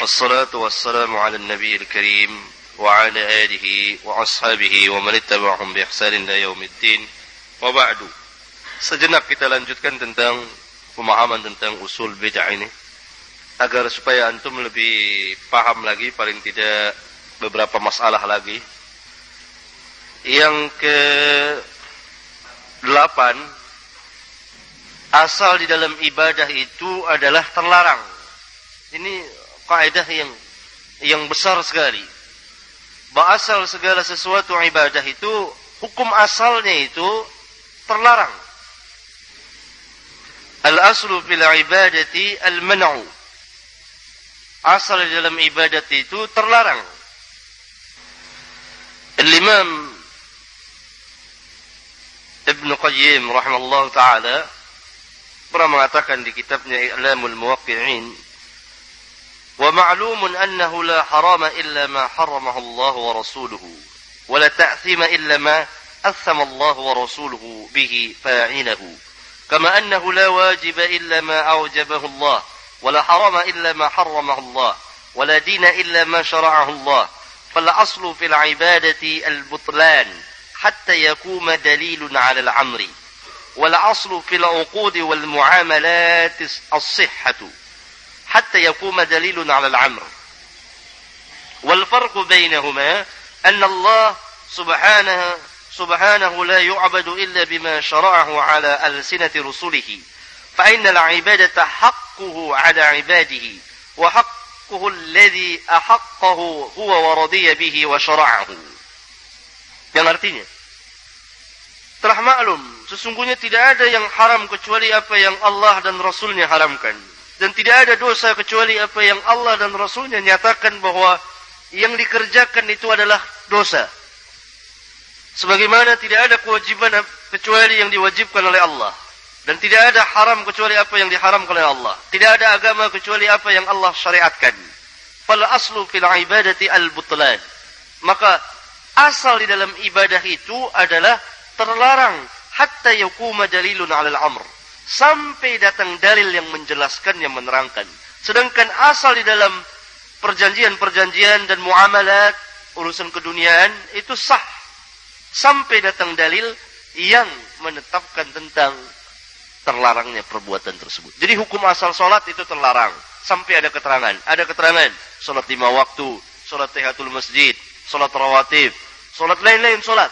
والصلاة والسلام على النبي الكريم وعلى آله وأصحابه ومن اتبعهم بإحسان إلى يوم الدين وبعد Sejenak kita lanjutkan tentang pemahaman tentang usul bid'ah ini agar supaya antum lebih paham lagi paling tidak beberapa masalah lagi. Yang ke delapan asal di dalam ibadah itu adalah terlarang. Ini kaidah yang yang besar sekali. Bahwa asal segala sesuatu ibadah itu hukum asalnya itu terlarang. Al-aslu fil ibadati al-man'u. Asal dalam ibadat itu terlarang. Al-Imam Ibn Qayyim rahimahullah taala pernah mengatakan di kitabnya I'lamul Muwaqqi'in ومعلوم أنه لا حرام إلا ما حرمه الله ورسوله ولا تأثيم إلا ما أثم الله ورسوله به فاعله كما أنه لا واجب إلا ما أوجبه الله ولا حرام إلا ما حرمه الله ولا دين إلا ما شرعه الله. فالأصل في العبادة البطلان حتى يقوم دليل على العمر والأصل في العقود والمعاملات الصحة. حتى يقوم دليل على العمر والفرق بينهما أن الله سبحانه سبحانه لا يعبد إلا بما شرعه على ألسنة رسله. فإن العبادة حقه على عباده وحقه الذي أحقه هو ورضي به وشرعه. Yang artinya telah maklum sesungguhnya tidak ada yang haram kecuali apa yang Allah dan Rasulnya haramkan. Dan tidak ada dosa kecuali apa yang Allah dan Rasulnya nyatakan bahwa yang dikerjakan itu adalah dosa. Sebagaimana tidak ada kewajiban kecuali yang diwajibkan oleh Allah. Dan tidak ada haram kecuali apa yang diharamkan oleh Allah. Tidak ada agama kecuali apa yang Allah syariatkan. Fal aslu fil ibadati al-butlan. Maka asal di dalam ibadah itu adalah terlarang hatta yakuma dalilun 'alal amr sampai datang dalil yang menjelaskan yang menerangkan. Sedangkan asal di dalam perjanjian-perjanjian dan muamalat urusan keduniaan itu sah sampai datang dalil yang menetapkan tentang terlarangnya perbuatan tersebut. Jadi hukum asal solat itu terlarang sampai ada keterangan. Ada keterangan solat lima waktu, solat tehatul masjid, solat rawatib, solat lain-lain solat.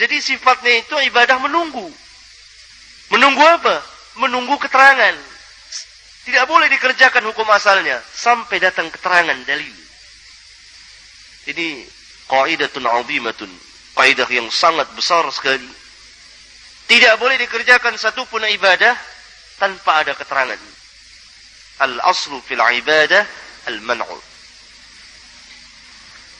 Jadi sifatnya itu ibadah menunggu. Menunggu apa? Menunggu keterangan. Tidak boleh dikerjakan hukum asalnya sampai datang keterangan dalil. Ini qaidatun 'azimatun, kaidah yang sangat besar sekali. Tidak boleh dikerjakan satu pun ibadah tanpa ada keterangan. Al-aslu fil ibadah al-man'u.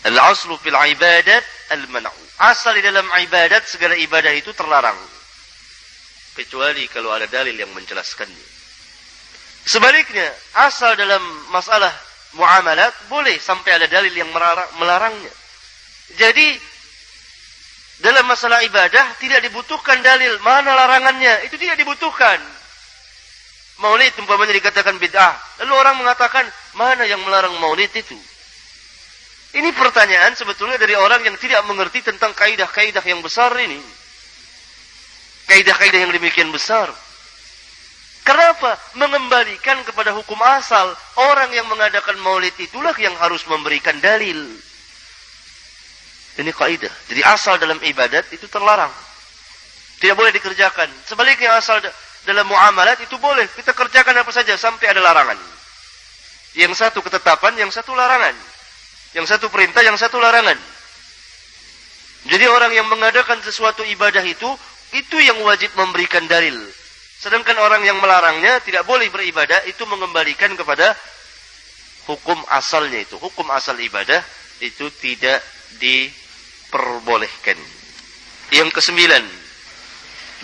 Al-aslu fil ibadat al-man'u. Asal di dalam ibadat segala ibadah itu terlarang kecuali kalau ada dalil yang menjelaskannya. Sebaliknya, asal dalam masalah muamalat boleh sampai ada dalil yang melarangnya. Jadi dalam masalah ibadah tidak dibutuhkan dalil mana larangannya, itu tidak dibutuhkan. Maulid umpamanya dikatakan bid'ah. Lalu orang mengatakan, mana yang melarang maulid itu? Ini pertanyaan sebetulnya dari orang yang tidak mengerti tentang kaidah-kaidah yang besar ini kaidah-kaidah yang demikian besar. Kenapa? Mengembalikan kepada hukum asal. Orang yang mengadakan maulid itulah yang harus memberikan dalil. Ini kaidah. Jadi asal dalam ibadat itu terlarang. Tidak boleh dikerjakan. Sebaliknya asal dalam muamalat itu boleh. Kita kerjakan apa saja sampai ada larangan. Yang satu ketetapan, yang satu larangan. Yang satu perintah, yang satu larangan. Jadi orang yang mengadakan sesuatu ibadah itu itu yang wajib memberikan dalil. Sedangkan orang yang melarangnya tidak boleh beribadah itu mengembalikan kepada hukum asalnya itu. Hukum asal ibadah itu tidak diperbolehkan. Yang kesembilan,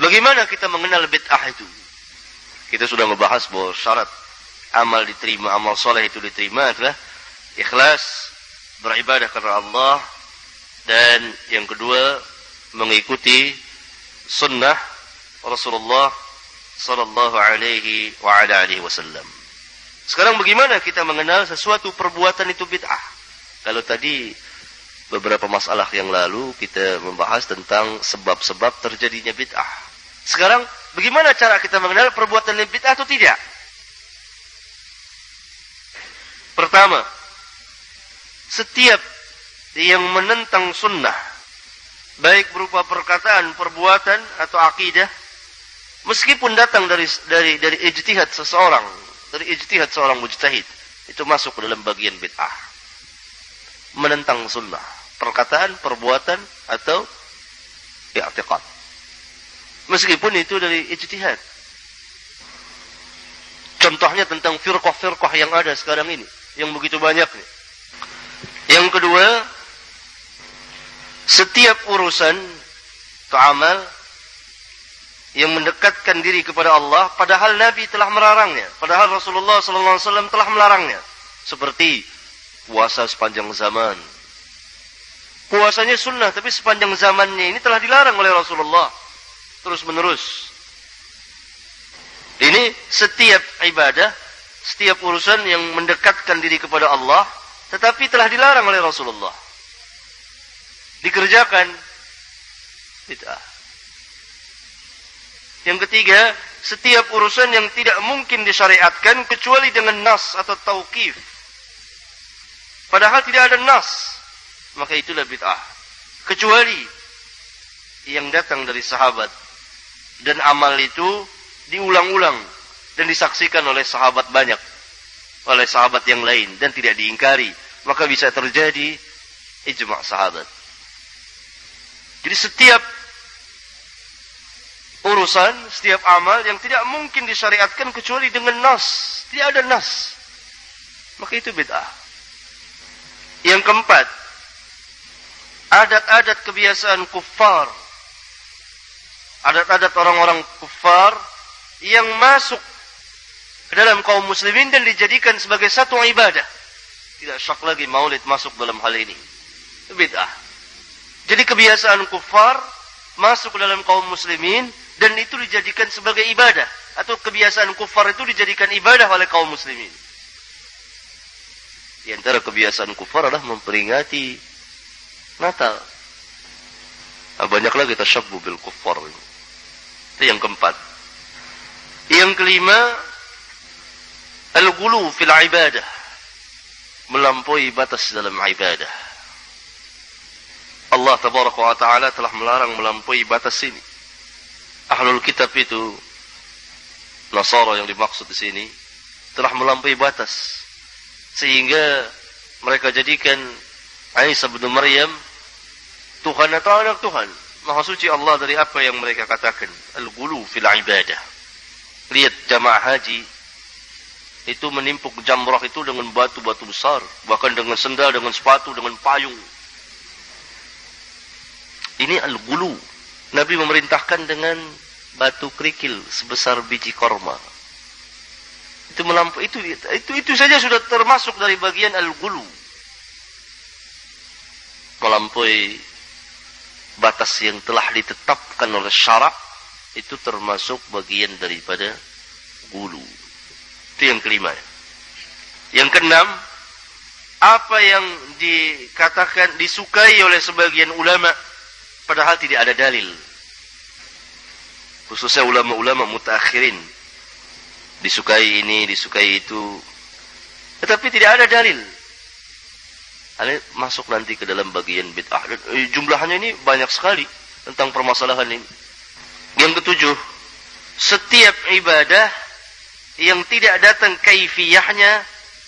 bagaimana kita mengenal bid'ah itu? Kita sudah membahas bahwa syarat amal diterima, amal soleh itu diterima adalah ikhlas, beribadah karena Allah, dan yang kedua mengikuti sunnah Rasulullah sallallahu alaihi wa ala alihi wasallam. Sekarang bagaimana kita mengenal sesuatu perbuatan itu bid'ah? Kalau tadi beberapa masalah yang lalu kita membahas tentang sebab-sebab terjadinya bid'ah. Sekarang bagaimana cara kita mengenal perbuatan yang bid'ah atau tidak? Pertama, setiap yang menentang sunnah, baik berupa perkataan, perbuatan atau akidah, meskipun datang dari dari dari ijtihad seseorang, dari ijtihad seorang mujtahid, itu masuk ke dalam bagian bid'ah. Menentang sunnah, perkataan, perbuatan atau i'tiqad. Meskipun itu dari ijtihad. Contohnya tentang firqah-firqah yang ada sekarang ini, yang begitu banyak nih. Yang kedua, setiap urusan atau amal yang mendekatkan diri kepada Allah padahal Nabi telah melarangnya, padahal Rasulullah wasallam telah melarangnya. Seperti puasa sepanjang zaman. Puasanya sunnah tapi sepanjang zamannya ini telah dilarang oleh Rasulullah terus menerus. Ini setiap ibadah, setiap urusan yang mendekatkan diri kepada Allah tetapi telah dilarang oleh Rasulullah. Dikerjakan bid'ah. Yang ketiga, setiap urusan yang tidak mungkin disyariatkan kecuali dengan nas atau tauqif. Padahal tidak ada nas, maka itulah bid'ah. Kecuali yang datang dari sahabat dan amal itu diulang-ulang dan disaksikan oleh sahabat banyak oleh sahabat yang lain dan tidak diingkari, maka bisa terjadi ijma' sahabat. Jadi setiap urusan, setiap amal yang tidak mungkin disyariatkan kecuali dengan nas, tidak ada nas. Maka itu bid'ah. Yang keempat, adat-adat kebiasaan kufar. Adat-adat orang-orang kufar yang masuk ke dalam kaum muslimin dan dijadikan sebagai satu ibadah. Tidak syak lagi maulid masuk dalam hal ini. Bid'ah. Jadi kebiasaan kufar masuk ke dalam kaum muslimin dan itu dijadikan sebagai ibadah atau kebiasaan kufar itu dijadikan ibadah oleh kaum muslimin. Di antara kebiasaan kufar adalah memperingati Natal. Nah, banyak lagi tasyabbu bil kufar. Itu yang keempat. Yang kelima, Al-gulu fil ibadah. Melampaui batas dalam ibadah. Allah tabaraka wa ta'ala telah melarang melampaui batas ini. Ahlul kitab itu, Nasara yang dimaksud di sini, telah melampaui batas. Sehingga mereka jadikan Isa bin Maryam Tuhan atau anak Tuhan. Maha suci Allah dari apa yang mereka katakan. Al-gulu fil ibadah. Lihat jamaah haji itu menimpuk jamrah itu dengan batu-batu besar, bahkan dengan sendal, dengan sepatu, dengan payung. Ini al-gulu. Nabi memerintahkan dengan batu kerikil sebesar biji korma. Itu melampu itu itu itu saja sudah termasuk dari bagian al-gulu. Melampaui batas yang telah ditetapkan oleh syarak itu termasuk bagian daripada gulu. Itu yang kelima. Yang keenam, apa yang dikatakan disukai oleh sebagian ulama padahal tidak ada dalil. Khususnya ulama-ulama mutakhirin. Disukai ini, disukai itu. Tetapi tidak ada dalil. Ini masuk nanti ke dalam bagian bid'ah. Eh, jumlahnya ini banyak sekali tentang permasalahan ini. Yang ketujuh, setiap ibadah yang tidak datang kaifiyahnya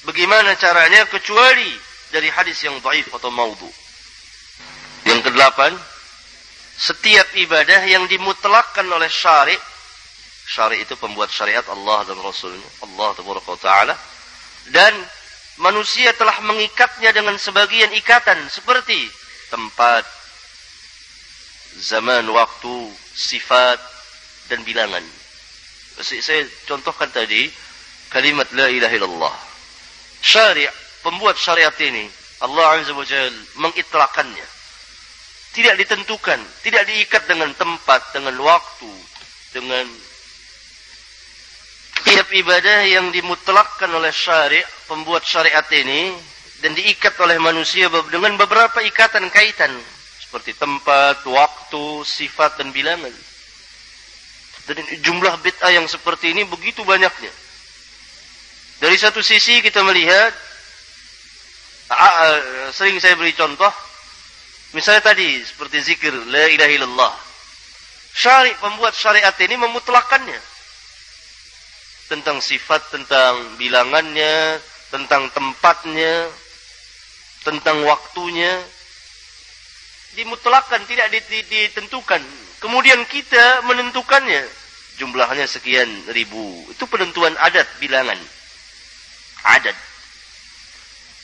bagaimana caranya kecuali dari hadis yang dhaif atau maudhu. Yang kedelapan, setiap ibadah yang dimutlakkan oleh syari' syari' itu pembuat syariat Allah dan Rasulnya Allah Taala dan manusia telah mengikatnya dengan sebagian ikatan seperti tempat zaman waktu sifat dan bilangan saya contohkan tadi kalimat la ilaha illallah. Syari' pembuat syariat ini Allah Azza wa Jal. Tidak ditentukan, tidak diikat dengan tempat, dengan waktu, dengan Setiap ibadah yang dimutlakkan oleh syari' pembuat syariat ini dan diikat oleh manusia dengan beberapa ikatan kaitan seperti tempat, waktu, sifat dan bilangan. Dan jumlah bid'ah yang seperti ini begitu banyaknya. Dari satu sisi kita melihat sering saya beri contoh misalnya tadi seperti zikir la ilaha illallah. Syari pembuat syariat ini memutlakannya tentang sifat, tentang bilangannya, tentang tempatnya, tentang waktunya. Dimutlakan, tidak ditentukan. Kemudian kita menentukannya. Jumlahnya sekian ribu. Itu penentuan adat, bilangan. Adat.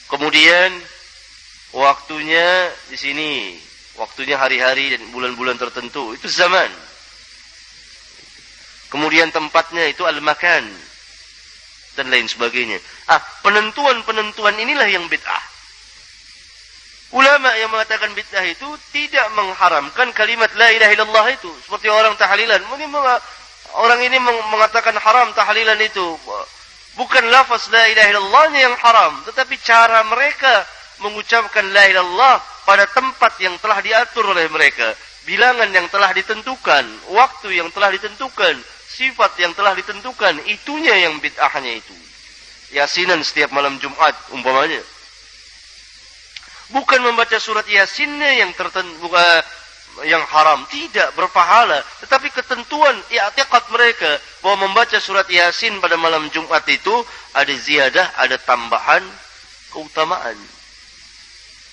Kemudian waktunya di sini. Waktunya hari-hari dan bulan-bulan tertentu. Itu zaman. Kemudian tempatnya itu al-makan dan lain sebagainya. Ah, penentuan-penentuan inilah yang bid'ah. Ulama yang mengatakan bid'ah itu tidak mengharamkan kalimat la ilaha illallah itu. Seperti orang tahlilan. Mungkin orang ini mengatakan haram tahlilan itu. Bukan lafaz la ilaha illallahnya yang haram. Tetapi cara mereka mengucapkan la ilaha illallah pada tempat yang telah diatur oleh mereka. Bilangan yang telah ditentukan. Waktu yang telah ditentukan sifat yang telah ditentukan, itunya yang bid'ahnya itu. Yasinan setiap malam Jumat umpamanya. Bukan membaca surat Yasinnya yang tertentu yang haram, tidak berpahala, tetapi ketentuan i'tiqad mereka bahwa membaca surat Yasin pada malam Jumat itu ada ziyadah, ada tambahan keutamaan.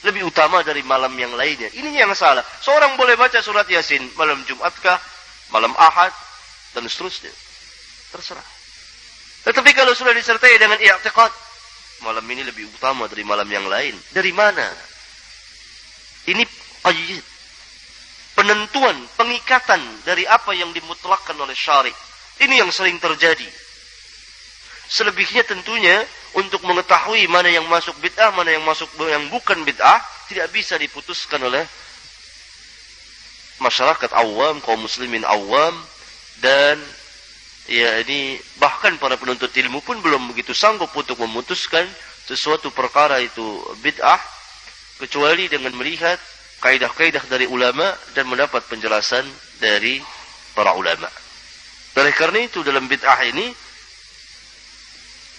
Lebih utama dari malam yang lainnya. Ini yang salah. Seorang boleh baca surat Yasin malam Jumatkah, malam Ahad, dan seterusnya. Terserah. Tetapi kalau sudah disertai dengan i'tiqad, malam ini lebih utama dari malam yang lain. Dari mana? Ini qayyid. Penentuan, pengikatan dari apa yang dimutlakkan oleh syari. Ini yang sering terjadi. Selebihnya tentunya untuk mengetahui mana yang masuk bid'ah, mana yang masuk yang bukan bid'ah, tidak bisa diputuskan oleh masyarakat awam, kaum muslimin awam, dan ya ini bahkan para penuntut ilmu pun belum begitu sanggup untuk memutuskan sesuatu perkara itu bid'ah kecuali dengan melihat kaidah-kaidah dari ulama dan mendapat penjelasan dari para ulama. Oleh karena itu dalam bid'ah ini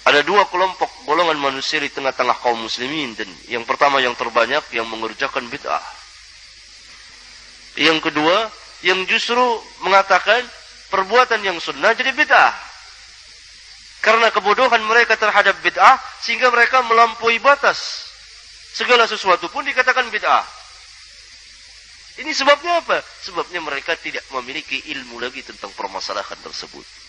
ada dua kelompok golongan manusia di tengah-tengah kaum muslimin dan yang pertama yang terbanyak yang mengerjakan bid'ah. Yang kedua yang justru mengatakan perbuatan yang sunnah jadi bid'ah. Karena kebodohan mereka terhadap bid'ah sehingga mereka melampaui batas. Segala sesuatu pun dikatakan bid'ah. Ini sebabnya apa? Sebabnya mereka tidak memiliki ilmu lagi tentang permasalahan tersebut.